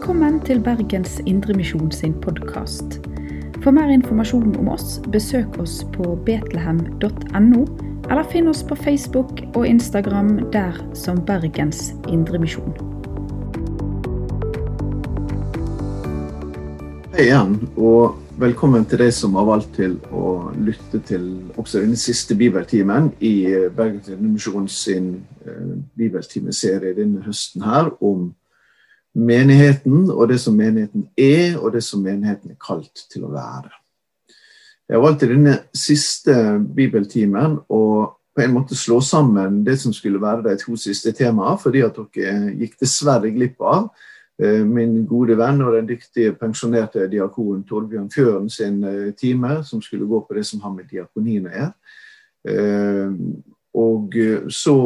Velkommen til Bergens Indremisjon sin podkast. For mer informasjon om oss, besøk oss på betlehem.no, eller finn oss på Facebook og Instagram der som Bergens Indremisjon. Hei igjen, og velkommen til deg som har valgt til å lytte til også denne siste bibeltimen i Bergens Indremisjon sin eh, bibeltimeserie denne høsten her om menigheten og det som menigheten er, og det som menigheten er kalt til å være. Jeg har valgt i denne siste bibeltimen å på en måte slå sammen det som skulle være de to siste temaene, fordi at dere gikk dessverre glipp av eh, min gode venn og den dyktige pensjonerte diakonen Torbjørn Fjøren sin eh, time, som skulle gå på det som har med diakonien å gjøre. Eh, og så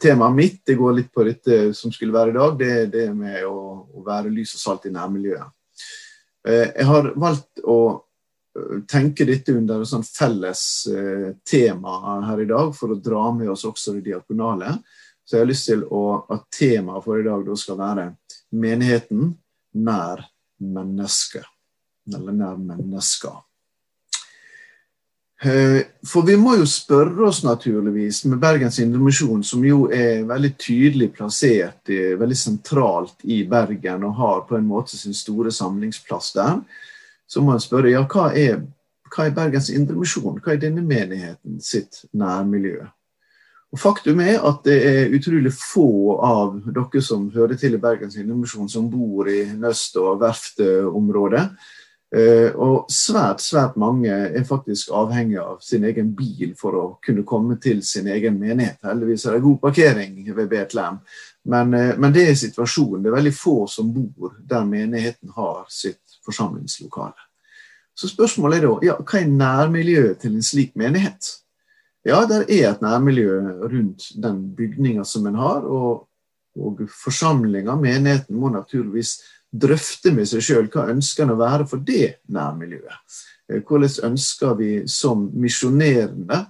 Temaet mitt det går litt på dette som skulle være i dag, det er det med å, å være lys og salt i nærmiljøet. Jeg har valgt å tenke dette under et sånn felles eh, tema her i dag, for å dra med oss også det diakonale. Så jeg har lyst til å, at temaet for i dag skal være menigheten nær mennesket. Eller nær mennesker. Eh, for vi må jo spørre oss naturligvis, med Bergens Indremisjon, som jo er veldig tydelig plassert, veldig sentralt i Bergen og har på en måte sin store samlingsplass der, så må en spørre ja, hva er, hva er Bergens Indremisjon? Hva er denne menigheten sitt nærmiljø? Og Faktum er at det er utrolig få av dere som hører til i Bergens Indremisjon, som bor i Nøst- og Verftet-området. Eh, og svært, svært mange er faktisk avhengig av sin egen bil for å kunne komme til sin egen menighet. Heldigvis er det god parkering ved Betlehem, men, eh, men det er situasjonen. Det er veldig få som bor der menigheten har sitt forsamlingslokale. Så spørsmålet er da ja, hva er nærmiljøet til en slik menighet? Ja, det er et nærmiljø rundt den bygninga som en har, og, og forsamlinga, menigheten, må naturligvis drøfte med seg sjøl hva ønsker en å være for det nærmiljøet. Eh, hvordan ønsker vi som misjonerende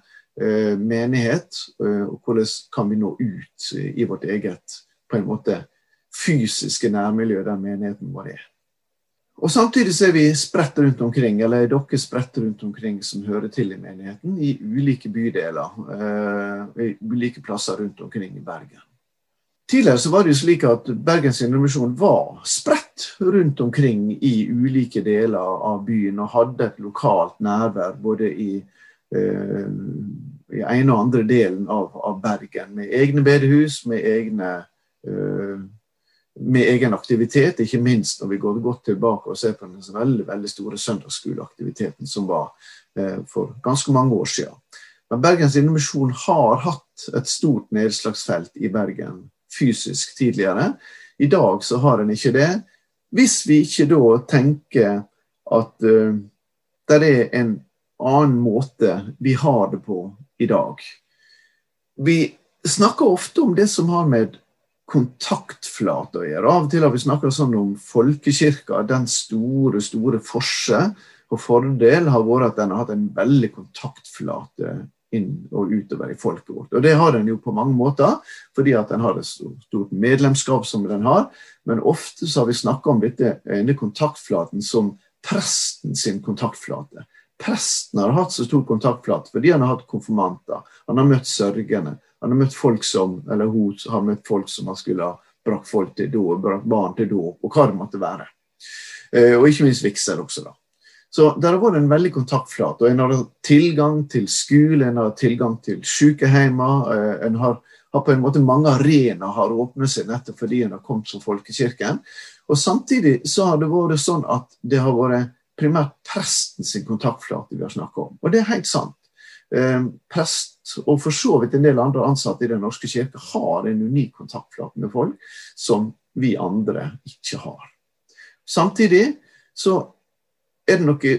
eh, menighet, eh, og hvordan kan vi nå ut i vårt eget på en måte fysiske nærmiljø der menigheten vår er. Og Samtidig så er vi spredt rundt omkring, eller er dere spredt rundt omkring som hører til i menigheten, i ulike bydeler, i ulike plasser rundt omkring i Bergen. Tidligere så var det jo slik at Bergens Indremisjon var spredt rundt omkring i ulike deler av byen og hadde et lokalt nærvær både i, eh, i ene og andre delen av, av, Bergen, med egne bedehus, med egne eh, med egen aktivitet, ikke minst når vi går godt tilbake og ser på den veldig, veldig store søndagsskoleaktiviteten som var eh, for ganske mange år siden. Men Bergens Indremisjon har hatt et stort nedslagsfelt i Bergen fysisk tidligere. I dag så har en ikke det. Hvis vi ikke da tenker at uh, det er en annen måte vi har det på i dag. Vi snakker ofte om det som har med kontaktflate å gjøre. Av og til har vi snakka sånn om folkekirka. Den store, store forse og fordel har vært at den har hatt en veldig kontaktflate inn og utover i folket vårt. Og Det har den jo på mange måter, fordi at den har et stort medlemskap som den har. Men ofte så har vi snakka om dette, denne kontaktflaten som presten sin kontaktflate. Presten har hatt så stor kontaktflate fordi han har hatt konfirmanter, han har møtt sørgende, han har møtt folk som, eller hun har møtt folk som har skulle ha brakt folk til dåp, brakt barn til dåp, og hva det måtte være. Eh, og ikke minst vigsel også, da. Så det har vært en veldig kontaktflate. og En har tilgang til skole, en har tilgang til sykehjemmer. Eh, en har, har, på en måte mange arenaer har åpnet seg nettopp fordi en har kommet som folkekirken. Og Samtidig så har det vært sånn at det har vært primært presten sin kontaktflate vi har snakka om. Og det er helt sant. Eh, prest og for så vidt en del andre ansatte i Den norske kirke har en unik kontaktflate med folk som vi andre ikke har. Samtidig så er det noe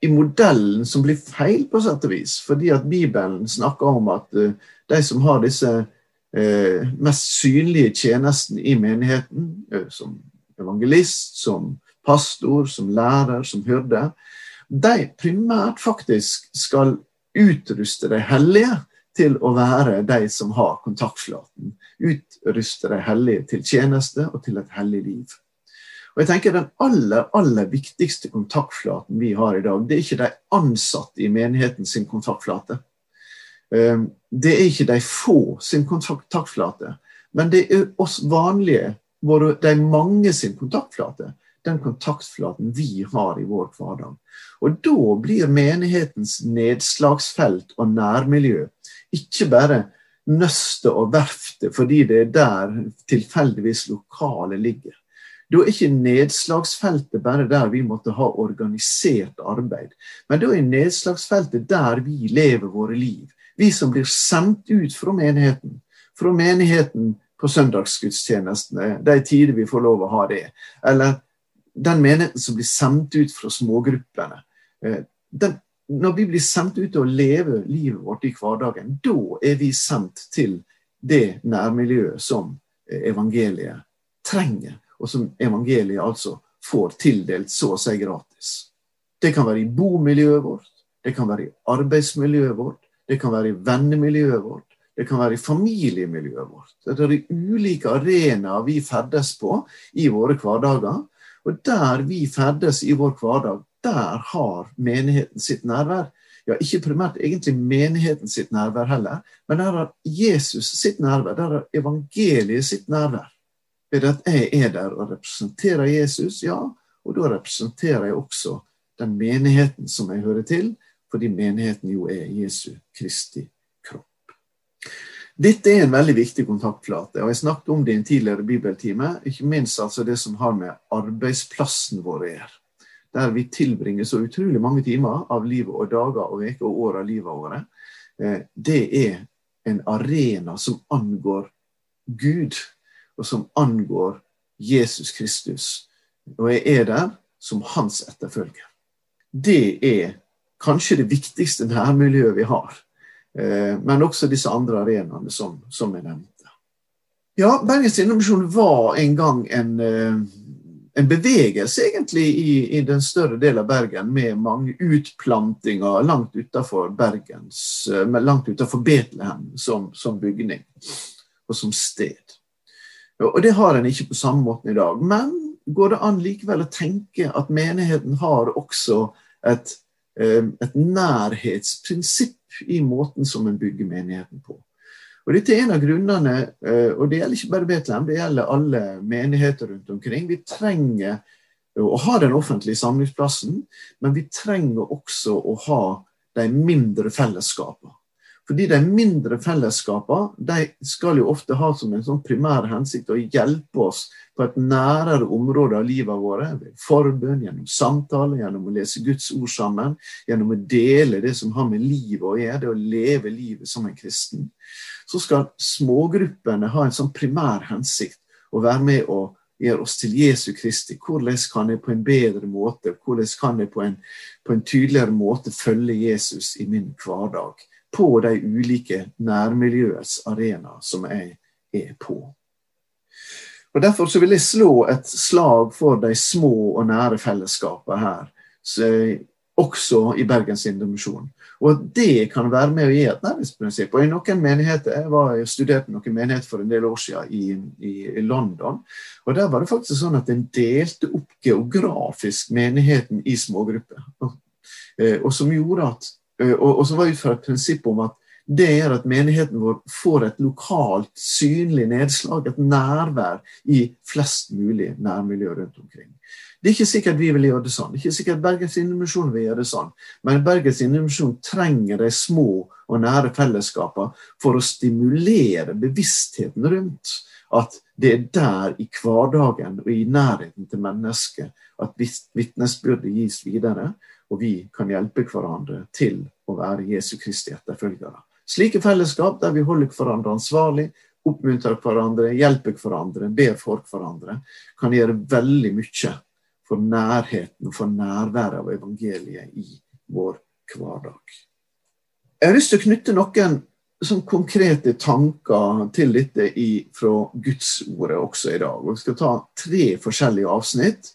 i modellen som blir feil, på sett og vis. Fordi at Bibelen snakker om at uh, de som har disse uh, mest synlige tjenestene i menigheten, uh, som evangelist, som pastor, som lærer, som hyrde, de primært faktisk skal utruste de hellige til å være de som har kontaktflaten. Utruste de hellige til tjeneste og til et hellig liv. Og jeg tenker Den aller aller viktigste kontaktflaten vi har i dag, det er ikke de ansatte i menigheten sin kontaktflate. Ehm, det er ikke de få sin kontaktflate, men det er oss vanlige, de mange sin kontaktflate. Den kontaktflaten vi har i vår hverdag. Og da blir menighetens nedslagsfelt og nærmiljø ikke bare nøstet og verftet fordi det er der tilfeldigvis lokalet ligger. Da er ikke nedslagsfeltet bare der vi måtte ha organisert arbeid, men da er nedslagsfeltet der vi lever våre liv. Vi som blir sendt ut fra menigheten. Fra menigheten på søndagsgudstjenestene, de tider vi får lov å ha det. Eller den menigheten som blir sendt ut fra smågruppene. Eh, den, når vi blir sendt ut til å leve livet vårt i hverdagen, da er vi sendt til det nærmiljøet som evangeliet trenger, og som evangeliet altså får tildelt så å si gratis. Det kan være i bomiljøet vårt, det kan være i arbeidsmiljøet vårt, det kan være i vennemiljøet vårt, det kan være i familiemiljøet vårt. Det er de ulike arenaer vi ferdes på i våre hverdager. Og der vi ferdes i vår hverdag, der har menigheten sitt nærvær. Ja, ikke primært egentlig menigheten sitt nærvær heller, men der har Jesus sitt nærvær. Der har evangeliet sitt nærvær. Ved at jeg er der og representerer Jesus, ja, og da representerer jeg også den menigheten som jeg hører til, fordi menigheten jo er Jesu Kristi kropp. Dette er en veldig viktig kontaktflate, og jeg snakket om det i en tidligere bibeltime. Ikke minst altså det som har med arbeidsplassen vår å gjøre. Der vi tilbringer så utrolig mange timer av livet og dager og uker og år av livet vårt. Eh, det er en arena som angår Gud, og som angår Jesus Kristus. Og jeg er der som hans etterfølger. Det er kanskje det viktigste nærmiljøet vi har. Eh, men også disse andre arenaene som, som jeg nevnte. Ja, Bergens Indremisjon var en gang en, eh, en bevegelse egentlig i, i, den større delen av Bergen, med mange utplantinger langt utenfor Bergens, eh, langt utenfor Betlehem som, som bygning og som sted. Og Det har en ikke på samme måte i dag. Men går det an likevel å tenke at menigheten har også et Eh, et nærhetsprinsipp i måten som en bygger menigheten på. Og Dette er en av grunnene, eh, og det gjelder ikke bare Betlehem, det gjelder alle menigheter rundt omkring. Vi trenger å ha den offentlige samlingsplassen, men vi trenger også å ha de mindre fellesskapene. Fordi de mindre fellesskapene de skal jo ofte ha som en sånn primær hensikt å hjelpe oss på et nærere område av livet vårt. Ved forbønn, gjennom samtale, gjennom å lese Guds ord sammen. Gjennom å dele det som har med livet å gjøre, det å leve livet som en kristen. Så skal smågruppene ha en sånn primær hensikt å være med å gjøre oss til Jesu Kristi. Hvordan kan jeg på en bedre måte, hvordan kan jeg på en, på en tydeligere måte følge Jesus i min hverdag? På de ulike nærmiljøets arenaer som jeg er på. Og Derfor så vil jeg slå et slag for de små og nære fellesskapene her, også i Bergens Indremisjon. Og at det kan være med å gi et nærhetsprinsipp. Og i noen menigheter, Jeg var, jeg studerte noen menigheter for en del år siden i, i, i, London. og Der var det faktisk sånn at en delte opp geografisk menigheten i smågrupper. Og, eh, og som gjorde at og, og så var ut fra et prinsipp om at det gjør at menigheten vår får et lokalt, synlig nedslag, et nærvær i flest mulig nærmiljø rundt omkring. Det er ikke sikkert vi vil gjøre det sånn. Det er ikke sikkert Bergens Indremisjon vil gjøre det sånn. Men Bergens Indremisjon trenger de små og nære fellesskapene for å stimulere bevisstheten rundt at det er der i hverdagen og i nærheten til mennesket at vitnesbyrdet gis videre, og vi kan hjelpe hverandre til å være Jesu Kristi etterfølgere. Slike fellesskap der vi holder hverandre ansvarlig, oppmuntrer hverandre, hjelper hverandre, ber for hverandre, kan gjøre veldig mye for nærheten og for nærværet av evangeliet i vår hverdag. Jeg har lyst til å knytte noen sånn konkrete tanker til dette i, fra Guds ordet også i dag. Jeg skal ta tre forskjellige avsnitt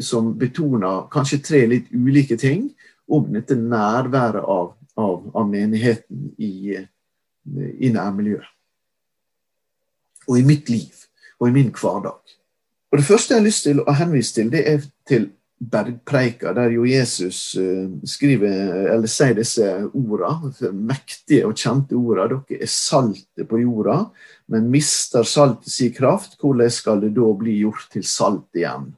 som betoner kanskje tre litt ulike ting om dette nærværet av, av, av menigheten i, i nærmiljøet. Og i mitt liv og i min hverdag. Og Det første jeg har lyst til å henvise til, det er til bergpreika, der jo Jesus uh, skriver, eller sier disse ordene, mektige og kjente ordene. Dere er saltet på jorda, men mister saltet sin kraft. Hvordan skal det da bli gjort til salt igjen?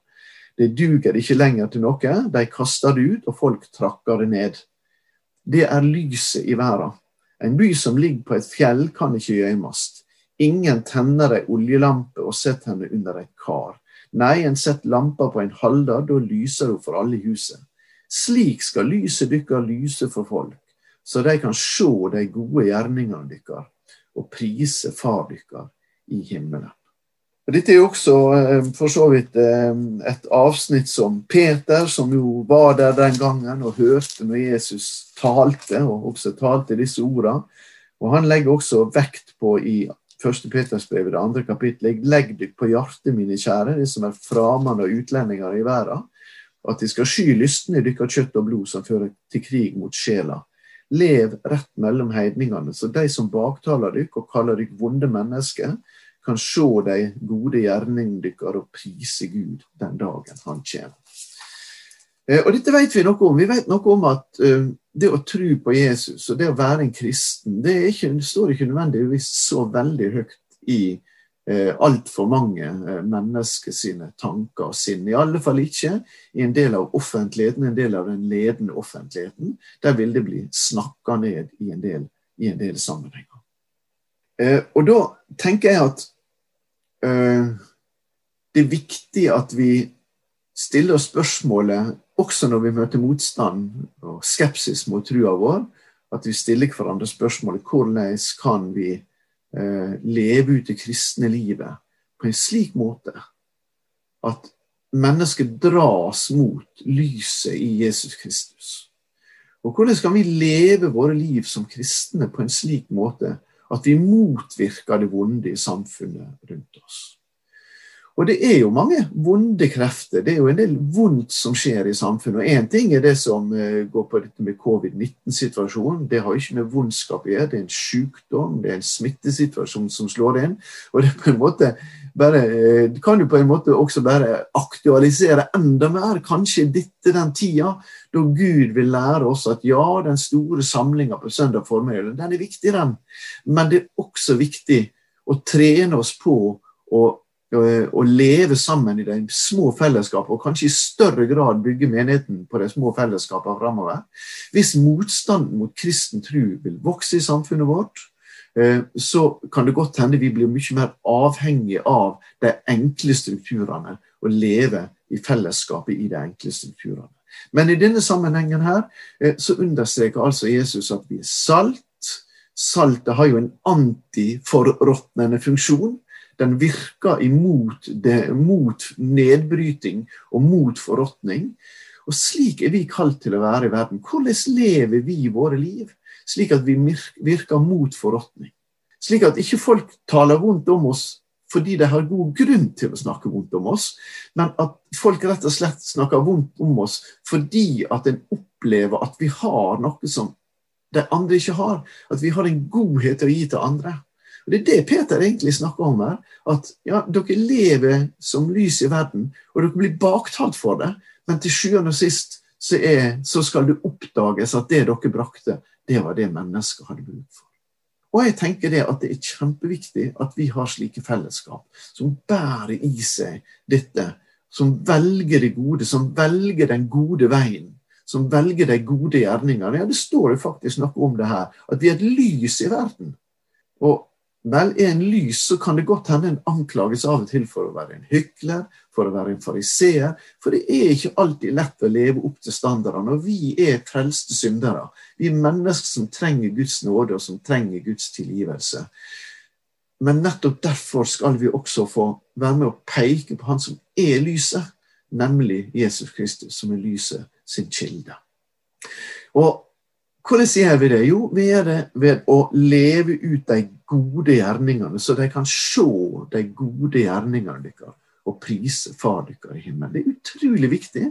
Det duger ikke lenger til noe. De kaster det ut, og folk trakker det ned. Det er lyset i verden. En by som ligger på et fjell, kan ikke gjemmes. Ingen tenner ei oljelampe og setter henne under et kar. Nei, en setter lampa på en halder, da lyser hun for alle i huset. Slik skal lyset dykkar lyse for folk, så de kan se de gode gjerningene dykkar og prise Far dykkar i himmelen. Dette er jo også eh, for så vidt eh, et avsnitt som Peter, som jo var der den gangen og hørte når Jesus talte, og også talte disse ordene. Og han legger også vekt på i første Petersbrevet, det andre kapittelet. Legg dykk på hjertet, mine kjære, de som er framande og utlendinger i verden, at de skal sky lystne dykkar kjøtt og blod som fører til krig mot sjela. Lev rett mellom heidningene, så de som baktaler dykk og kaller dykk vonde mennesker, kan se de gode gjerningene deres og prise Gud den dagen han kommer. Eh, og dette vet vi noe om. Vi vet noe om at uh, det å tro på Jesus og det å være en kristen, det, ikke, det står ikke nødvendigvis så veldig høyt i uh, altfor mange mennesker sine tanker og sinn. I alle fall ikke i en del av offentligheten, en del av den ledende offentligheten. Der vil det bli snakka ned i en del, i en del sammenhenger. Og da tenker jeg at det er viktig at vi stiller oss spørsmålet også når vi møter motstand og skepsis mot trua vår, at vi stiller hverandre spørsmålet hvordan kan vi eh, leve ut det kristne livet på en slik måte at mennesket dras mot lyset i Jesus Kristus. Og hvordan kan vi leve våre liv som kristne på en slik måte at vi motvirker det vonde i samfunnet rundt oss? Og det er jo mange vonde krefter. Det er jo en del vondt som skjer i samfunnet. Og Én ting er det som eh, går på dette med covid-19-situasjonen. Det har ikke med vondskap å gjøre. Det er en sykdom, det er en smittesituasjon som slår inn. Og det, er på en måte bare, Du kan jo på en måte også bare aktualisere enda mer, kanskje dette den tida da Gud vil lære oss at ja, den store samlinga på søndag formiddag, den er viktig, den. Men det er også viktig å trene oss på å å leve sammen i de små fellesskapene, og kanskje i større grad bygge menigheten på de små fellesskapene framover. Hvis motstanden mot kristen tro vil vokse i samfunnet vårt, eh, så kan det godt hende vi blir mye mer avhengige av de enkle strukturene og leve i fellesskapet i de enkle strukturene. Men i denne sammenhengen her eh, så understreker altså Jesus at vi er salt. Saltet har jo en antiforråtnende funksjon. Den virker imot det, mot nedbryting og mot forråtning. Og slik er vi kalt til å være i verden. Hvordan lever vi våre liv? Slik at vi virker mot forråtning. Slik at ikke folk taler vondt om oss fordi de har god grunn til å snakke vondt om oss, men at folk rett og slett snakker vondt om oss fordi at en opplever at vi har noe som de andre ikke har. At vi har en godhet å gi til andre. Og Det er det Peter egentlig snakker om her. At ja, dere lever som lys i verden, og dere blir baktalt for det. Men til sjuende og sist så, er, så skal det oppdages at det dere brakte, det var det mennesker hadde bruk for. Og jeg tenker det at det er kjempeviktig at vi har slike fellesskap som bærer i seg dette. Som velger det gode, som velger den gode veien. Som velger de gode gjerningene. Ja, Det står jo faktisk noe om det her. At vi er et lys i verden. Og Vel, er en lys, så kan det godt hende en anklages av og til for å være en hykler, for å være en fariseer. For det er ikke alltid lett å leve opp til standardene. Og vi er frelste syndere. Vi er mennesker som trenger Guds nåde, og som trenger Guds tilgivelse. Men nettopp derfor skal vi også få være med å peke på Han som er lyset, nemlig Jesus Kristus, som er lyset sin kilde. Og hvordan gjør vi det? Jo, vi gjør det ved å leve ut de gode gjerningene, så de kan se de gode gjerningene deres og prise Far deres i himmelen. Det er utrolig viktig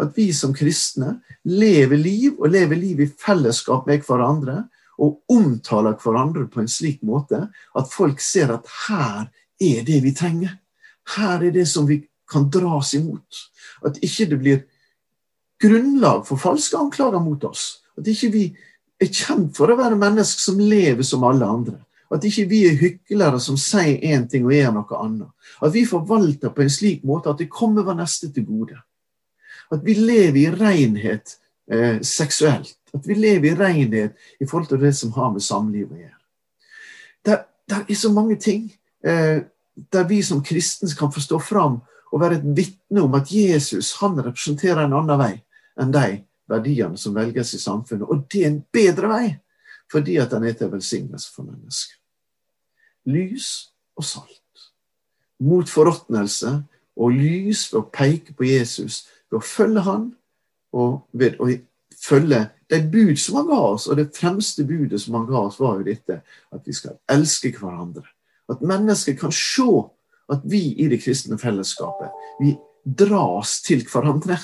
at vi som kristne lever liv, og lever liv i fellesskap med hverandre, og omtaler hverandre på en slik måte at folk ser at her er det vi trenger. Her er det som vi kan dras imot. At ikke det blir grunnlag for falske anklager mot oss. At ikke vi er kjent for å være mennesker som lever som alle andre. At ikke vi er hyklere som sier én ting og gjør noe annet. At vi forvalter på en slik måte at det kommer vår neste til gode. At vi lever i renhet eh, seksuelt. At vi lever i renhet i forhold til det som har med samliv å gjøre. Det, det er så mange ting eh, der vi som kristne kan få stå fram og være et vitne om at Jesus han representerer en annen vei enn de verdiene som velges i samfunnet. Og det er en bedre vei, fordi at den er til velsignelse for mennesker. Lys og salt. Mot forråtnelse og lys ved å peke på Jesus, ved å følge han, og ved å følge de bud som han ga oss. Og det fremste budet som han ga oss, var jo dette at vi skal elske hverandre. At mennesker kan se at vi i det kristne fellesskapet vi dras til hverandre.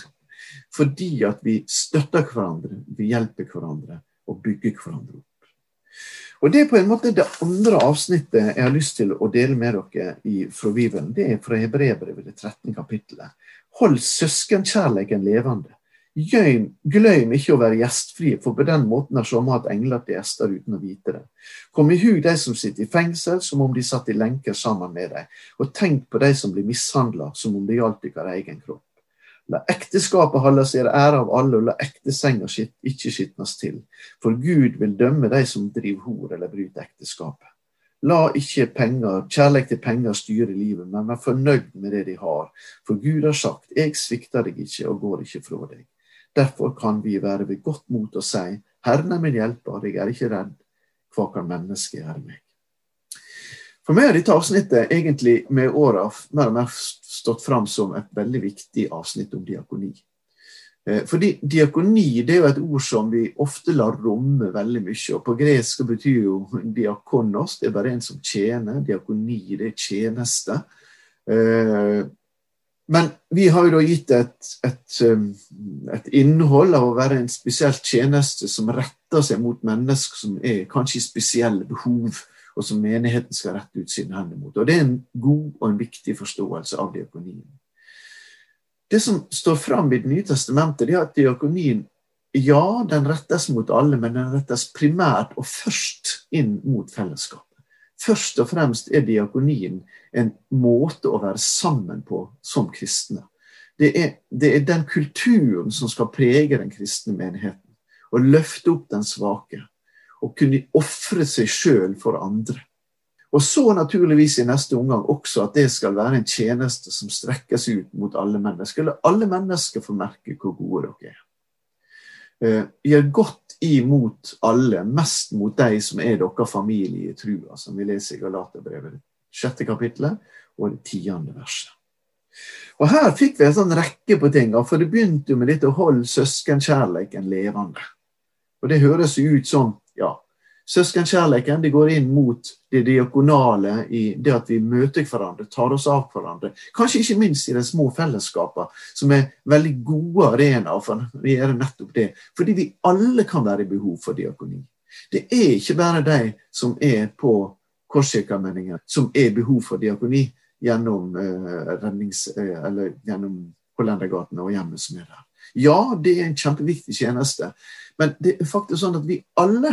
Fordi at vi støtter hverandre, vi hjelper hverandre og bygger hverandre opp. Og Det er på en måte det andre avsnittet jeg har lyst til å dele med dere i, fra Bibelen. Det er fra Hebreerbrevet, det 13. kapittelet. Hold søskenkjærleiken levende. Glem ikke å være gjestfrie, for på den måten har somme hatt engler til gjester uten å vite det. Kom i hug de som sitter i fengsel, som om de satt i lenker sammen med deg, og tenk på de som blir mishandla, som om det gjaldt deres egen kropp. La ekteskapet holde seg ære av alle, og la ektesenga ikke skitnes til. For Gud vil dømme de som driver hor eller bryter ekteskapet. La ikke penger, kjærlighet til penger styre livet, men vær fornøyd med det de har. For Gud har sagt, jeg svikter deg ikke og går ikke fra deg. Derfor kan vi være ved godt mot og si, Herren er min hjelper, jeg er ikke redd, hva kan mennesket gjøre meg? For meg har dette avsnittet egentlig med åra mer og mer stått fram som et veldig viktig avsnitt om diakoni. Eh, fordi diakoni det er jo et ord som vi ofte lar romme veldig mye. og På gresk betyr jo diakonos det er bare en som tjener. Diakoni det er tjeneste. Eh, men vi har jo da gitt et, et, um, et innhold av å være en spesiell tjeneste som retter seg mot mennesker som er kanskje i spesielle behov og som menigheten skal rette ut sine hender mot. Og Det er en god og en viktig forståelse av diakonien. Det som står fram i Det nye testamentet, det er at diakonien ja, den rettes mot alle, men den rettes primært og først inn mot fellesskapet. Først og fremst er diakonien en måte å være sammen på som kristne. Det er, det er den kulturen som skal prege den kristne menigheten. Og løfte opp den svake å kunne ofre seg sjøl for andre. Og så naturligvis i neste omgang også at det skal være en tjeneste som strekkes ut mot alle mennesker. Eller alle mennesker får merke hvor gode dere er. Vi gjør godt imot alle, mest mot de som er deres familie i trua, som vi leser i Galaterbrevet, sjette kapittelet og det tiende verset. Og Her fikk vi en sånn rekke på ting, for det begynte jo med dette 'hold søskenkjærleiken levende'. Og Det høres jo ut som ja, søskenkjærligheten det går inn mot det diakonale i det at vi møter hverandre, tar oss av hverandre. Kanskje ikke minst i de små fellesskapene, som er veldig gode arenaer for å gjøre nettopp det. Fordi vi alle kan være i behov for diakoni. Det er ikke bare de som er på Korskirkemenningen som er i behov for diakoni gjennom, uh, rednings, uh, eller gjennom Hollendergatene og hjemmet som er der. Ja, det er en kjempeviktig tjeneste, men det er faktisk sånn at vi alle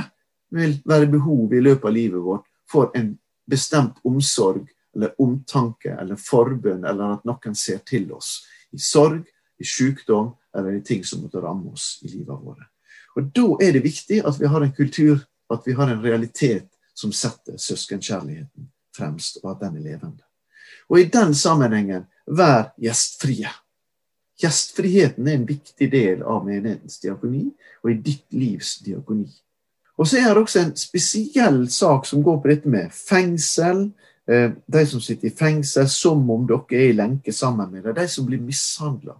vil være behov i løpet av livet vårt for en bestemt omsorg eller omtanke eller forbønn, eller at noen ser til oss i sorg, i sykdom eller i ting som måtte ramme oss i livet vårt. Og Da er det viktig at vi har en kultur, at vi har en realitet som setter søskenkjærligheten fremst, og at den er levende. Og I den sammenhengen, vær gjestfrie. Gjestfriheten er en viktig del av menighetens diakoni, og i ditt livs diakoni. Og så er det også en spesiell sak som går på dette med fengsel. Eh, de som sitter i fengsel som om dere er i lenke sammen med dem. De som blir mishandla.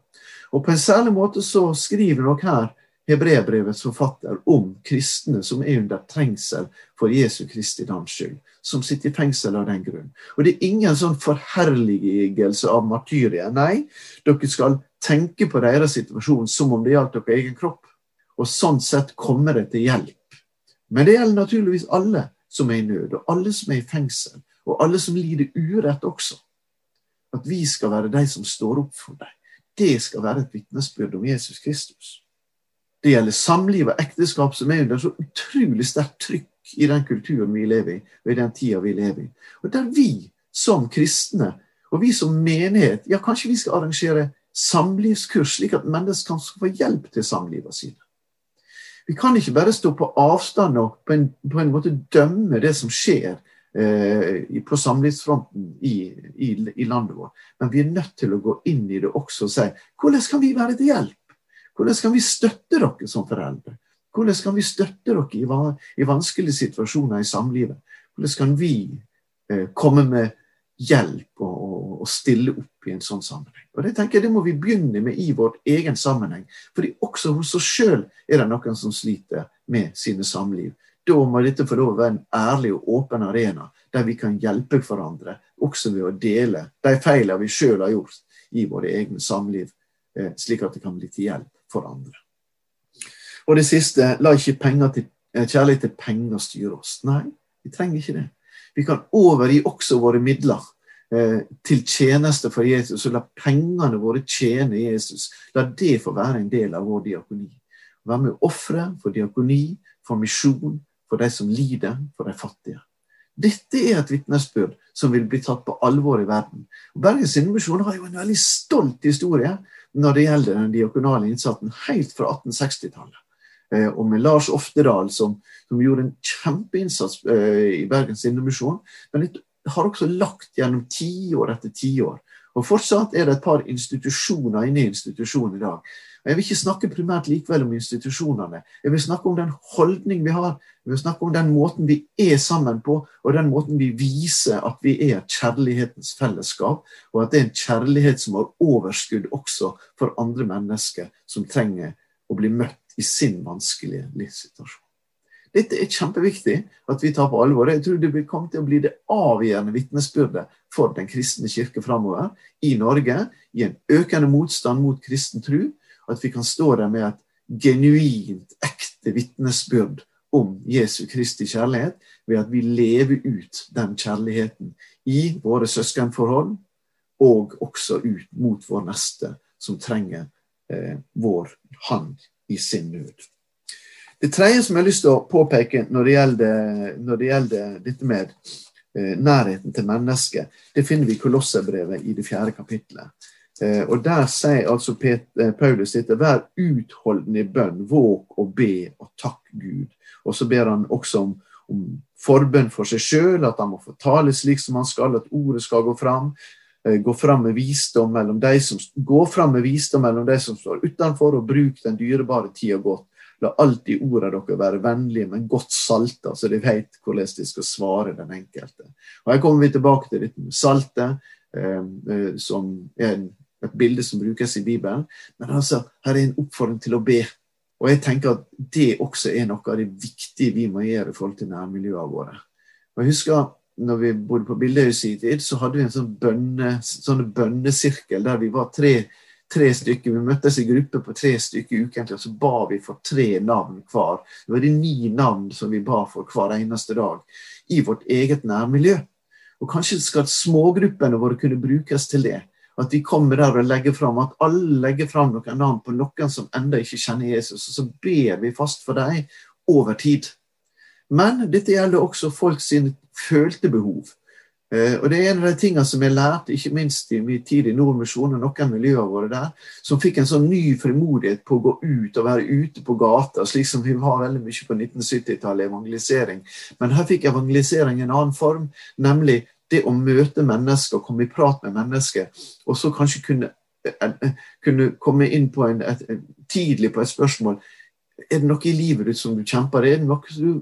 Og på en særlig måte så skriver dere her Hebrebrevets forfatter om kristne som er under trengsel for Jesu Kristi navns skyld. Som sitter i fengsel av den grunn. Og det er ingen sånn forherligelse av martyriet. Nei, dere skal tenke på deres situasjon som om det gjaldt deres egen kropp. Og sånn sett kommer det til hjelp. Men det gjelder naturligvis alle som er i nød, og alle som er i fengsel, og alle som lider urett også. At vi skal være de som står opp for dem. Det skal være et vitnesbyrd om Jesus Kristus. Det gjelder samliv og ekteskap, som er under så utrolig sterkt trykk i den kulturen vi lever i, og i den tida vi lever i. Og der vi som kristne, og vi som menighet, ja, kanskje vi skal arrangere samlivskurs, slik at mennesker kan få hjelp til samlivet sine. Vi kan ikke bare stå på avstand og på en, på en måte dømme det som skjer eh, på samlivsfronten i, i, i, landet vårt, men vi er nødt til å gå inn i det også og si hvordan kan vi være til hjelp? Hvordan kan vi støtte dere som foreldre? Hvordan kan vi støtte dere i, i vanskelige situasjoner i samlivet? Hvordan kan vi eh, komme med hjelp og, og, og, stille opp i en sånn sammenheng? Og Det tenker jeg det må vi begynne med i vår egen sammenheng. fordi også hos oss sjøl er det noen som sliter med sine samliv. Da må dette få lov å være en ærlig og åpen arena der vi kan hjelpe hverandre, også ved å dele de feilene vi sjøl har gjort i våre egne samliv, eh, slik at det kan bli til hjelp for andre. Og det siste, la ikke til, eh, kjærlighet til penger styre oss. Nei, vi trenger ikke det. Vi kan overgi også våre midler til tjeneste for Jesus, og la pengene våre tjene Jesus. La det få være en del av vår diakoni. Vær med å ofre for diakoni, for misjon, for de som lider, for de fattige. Dette er et vitnesbyrd som vil bli tatt på alvor i verden. Bergens Indremisjon har jo en veldig stolt historie når det gjelder den diakonale innsatsen helt fra 1860-tallet. Eh, og med Lars Oftedal, som, som gjorde en kjempeinnsats eh, i Bergens Indremisjon. Men det har også lagt gjennom tiår etter tiår. Og fortsatt er det et par institusjoner inne i institusjonen i dag jeg vil ikke snakke primært likevel om institusjonene. Jeg vil snakke om den holdning vi har. Jeg vil snakke om den måten vi er sammen på, og den måten vi viser at vi er kjærlighetens fellesskap, og at det er en kjærlighet som har overskudd også for andre mennesker som trenger å bli møtt i sin vanskelige livssituasjon. Dette er kjempeviktig at vi tar på alvor. Jeg tror det vil komme til å bli det avgjørende vitnesbyrdet for den kristne kirke framover i Norge, i en økende motstand mot kristen tro, at vi kan stå der med et genuint, ekte vitnesbyrd om Jesu Kristi kjærlighet, ved at vi lever ut den kjærligheten i våre søskenforhold, og også ut mot vår neste, som trenger eh, vår hand i sin nød. Det tredje som jeg har lyst til å påpeke når det gjelder, når det gjelder dette med eh, nærheten til mennesket, det finner vi i Kolosserbrevet i det fjerde kapitlet. Eh, og Der sier altså eh, Paulus dette, vær utholdende i bønn, våg og be og takk Gud. Og så ber han også om, om forbønn for seg sjøl, at han må få tale slik som han skal, at ordet skal gå fram. Gå fram med visdom mellom de som, gå fram med visdom mellom de som står utenfor, og bruk den dyrebare tida godt. La alltid ordene dere være vennlige, men godt salta, så de vet hvordan de skal svare den enkelte. Og Her kommer vi tilbake til dette med saltet, eh, som er et bilde som brukes i Bibelen. Men altså, her er en oppfordring til å be. Og jeg tenker at det også er noe av det viktige vi må gjøre i forhold til nærmiljøene våre. Og jeg husker når vi bodde på Bildøy i tid, så hadde vi en sånn bønne, sånn bønnesirkel der vi var tre, tre stykker. Vi møttes i gruppe på tre stykker ukentlig, og så ba vi for tre navn hver. Det var de ni navn som vi ba for hver eneste dag i vårt eget nærmiljø. Og kanskje skal smågruppene våre kunne brukes til det. At vi kommer der og legger fram, at alle legger fram noen navn på noen som ennå ikke kjenner Jesus. Og så ber vi fast for dem over tid. Men dette gjelder også folk sine følte behov. Eh, og Det er en av de tingene som jeg lærte, ikke minst i min tid i Nordmisjonen, noen miljøer våre der, som fikk en sånn ny frimodighet på å gå ut og være ute på gata, slik som vi var veldig mye på 1970-tallet, evangelisering. Men her fikk evangelisering en annen form, nemlig det å møte mennesker, komme i prat med mennesker, og så kanskje kunne, eh, kunne komme inn på en, et, tidlig på et spørsmål er det noe i livet ditt som du kjemper? Er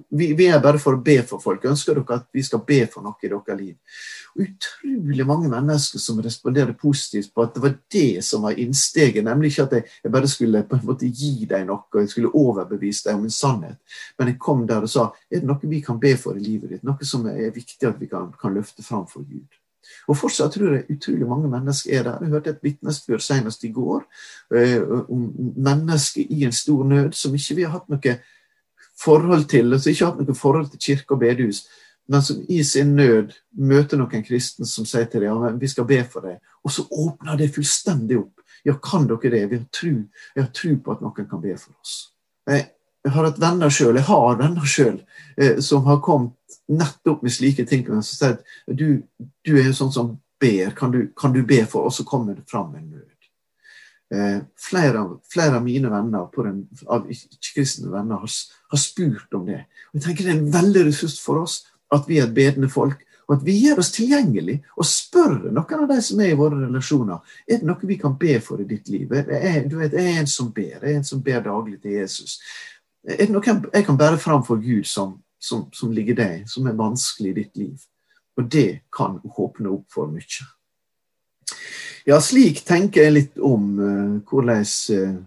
vi, vi, er bare for å be for folk. Ønsker dere at vi skal be for noe i deres liv? Og utrolig mange mennesker som responderer positivt på at det var det som var innsteget. Nemlig ikke at jeg, jeg bare skulle på en måte gi deg noe, jeg skulle overbevise deg om en sannhet. Men jeg kom der og sa er det noe vi kan be for i livet ditt? Noe som er viktig at vi kan, kan løfte fram for Gud. Og fortsatt tror jeg utrolig mange mennesker er der. Jeg hørte et vitnesbyrd senest i går eh, om mennesker i en stor nød som ikke vi har hatt noe forhold til, altså ikke har hatt noe forhold til kirke og bedehus. men som i sin nød møter noen kristne som sier til dem ja, vi skal be for deg, og så åpner det fullstendig opp. Ja, kan dere det? Vi har tro, jeg har tro på at noen kan be for oss. Jeg har hatt venner sjøl, jeg har venner sjøl, eh, som har kommet nettopp med slike ting. Som sier at du, du er jo sånn som ber, kan du, kan du be for? Og så kommer det fram en nød. Eh, flere, flere, av mine venner, den, av ikke-kristne venner, har, har, spurt om det. Og jeg tenker Det er en veldig ressurs for oss at vi er et bedende folk, og at vi gjør oss tilgjengelig og spør noen av de som er i våre relasjoner er det noe vi kan be for i ditt liv. Er, du vet, er en som ber, er en som ber daglig til Jesus. Er det noe jeg kan bære fram for Gud som, som, som ligger deg, som er vanskelig i ditt liv? Og det kan åpne opp for mye. Ja, slik tenker jeg litt om uh, hvordan uh,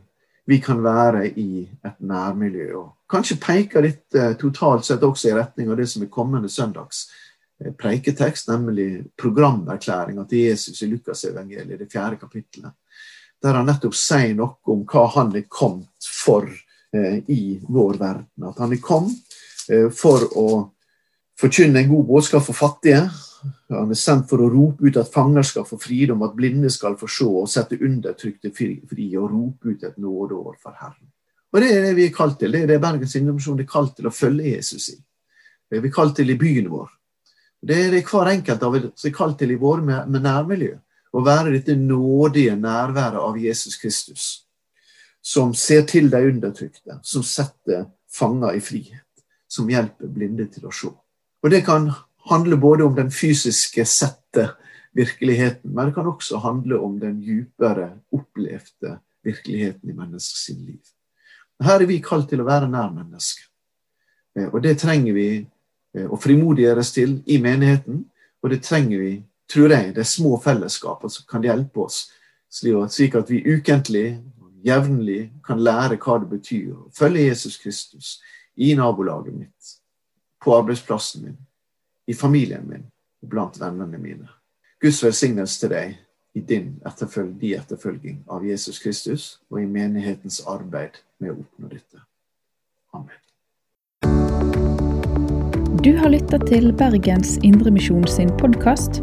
vi kan være i et nærmiljø. Og kanskje peker dette uh, totalt sett også i retning av det som er kommende søndags preiketekst, nemlig programerklæringa til Jesus i Lukasevangeliet, det fjerde kapittelet. Der han nettopp sier noe om hva han er kommet for Eh, i vår verden. At han er kommet eh, for å forkynne en god budskap for fattige. Han er sendt for å rope ut at fanger skal få fridom, at blinde skal få se, og sette undertrykte fri, og rope ut et nådeår for Herren. Og Det er det vi er kalt til. Det er det Bergens Indremisjon er kalt til å følge Jesus i. Det er vi kalt til i byen vår. Det er det hver enkelt av oss er kalt til i våre med nærmiljø. Å være dette nådige nærværet av Jesus Kristus som ser til de undertrykte, som setter fanger i frihet, som hjelper blinde til å se. Og Det kan handle både om den fysiske, sette virkeligheten, men det kan også handle om den djupere, opplevde virkeligheten i menneskets liv. Her er vi kalt til å være nær mennesket. Eh, og det trenger vi eh, å frimodiggjøres til i menigheten, og det trenger vi, tror jeg, de små fellesskapene som kan hjelpe oss, slik at vi ukentlig jevnlig kan lære hva det betyr å følge Jesus Kristus i nabolaget mitt, på arbeidsplassen min, i familien min og blant vennene mine. Guds velsignelse til deg i din etterfølg, de etterfølging av Jesus Kristus og i menighetens arbeid med å oppnå dette. Amen. Du har lytta til Bergens Indremisjon sin podkast.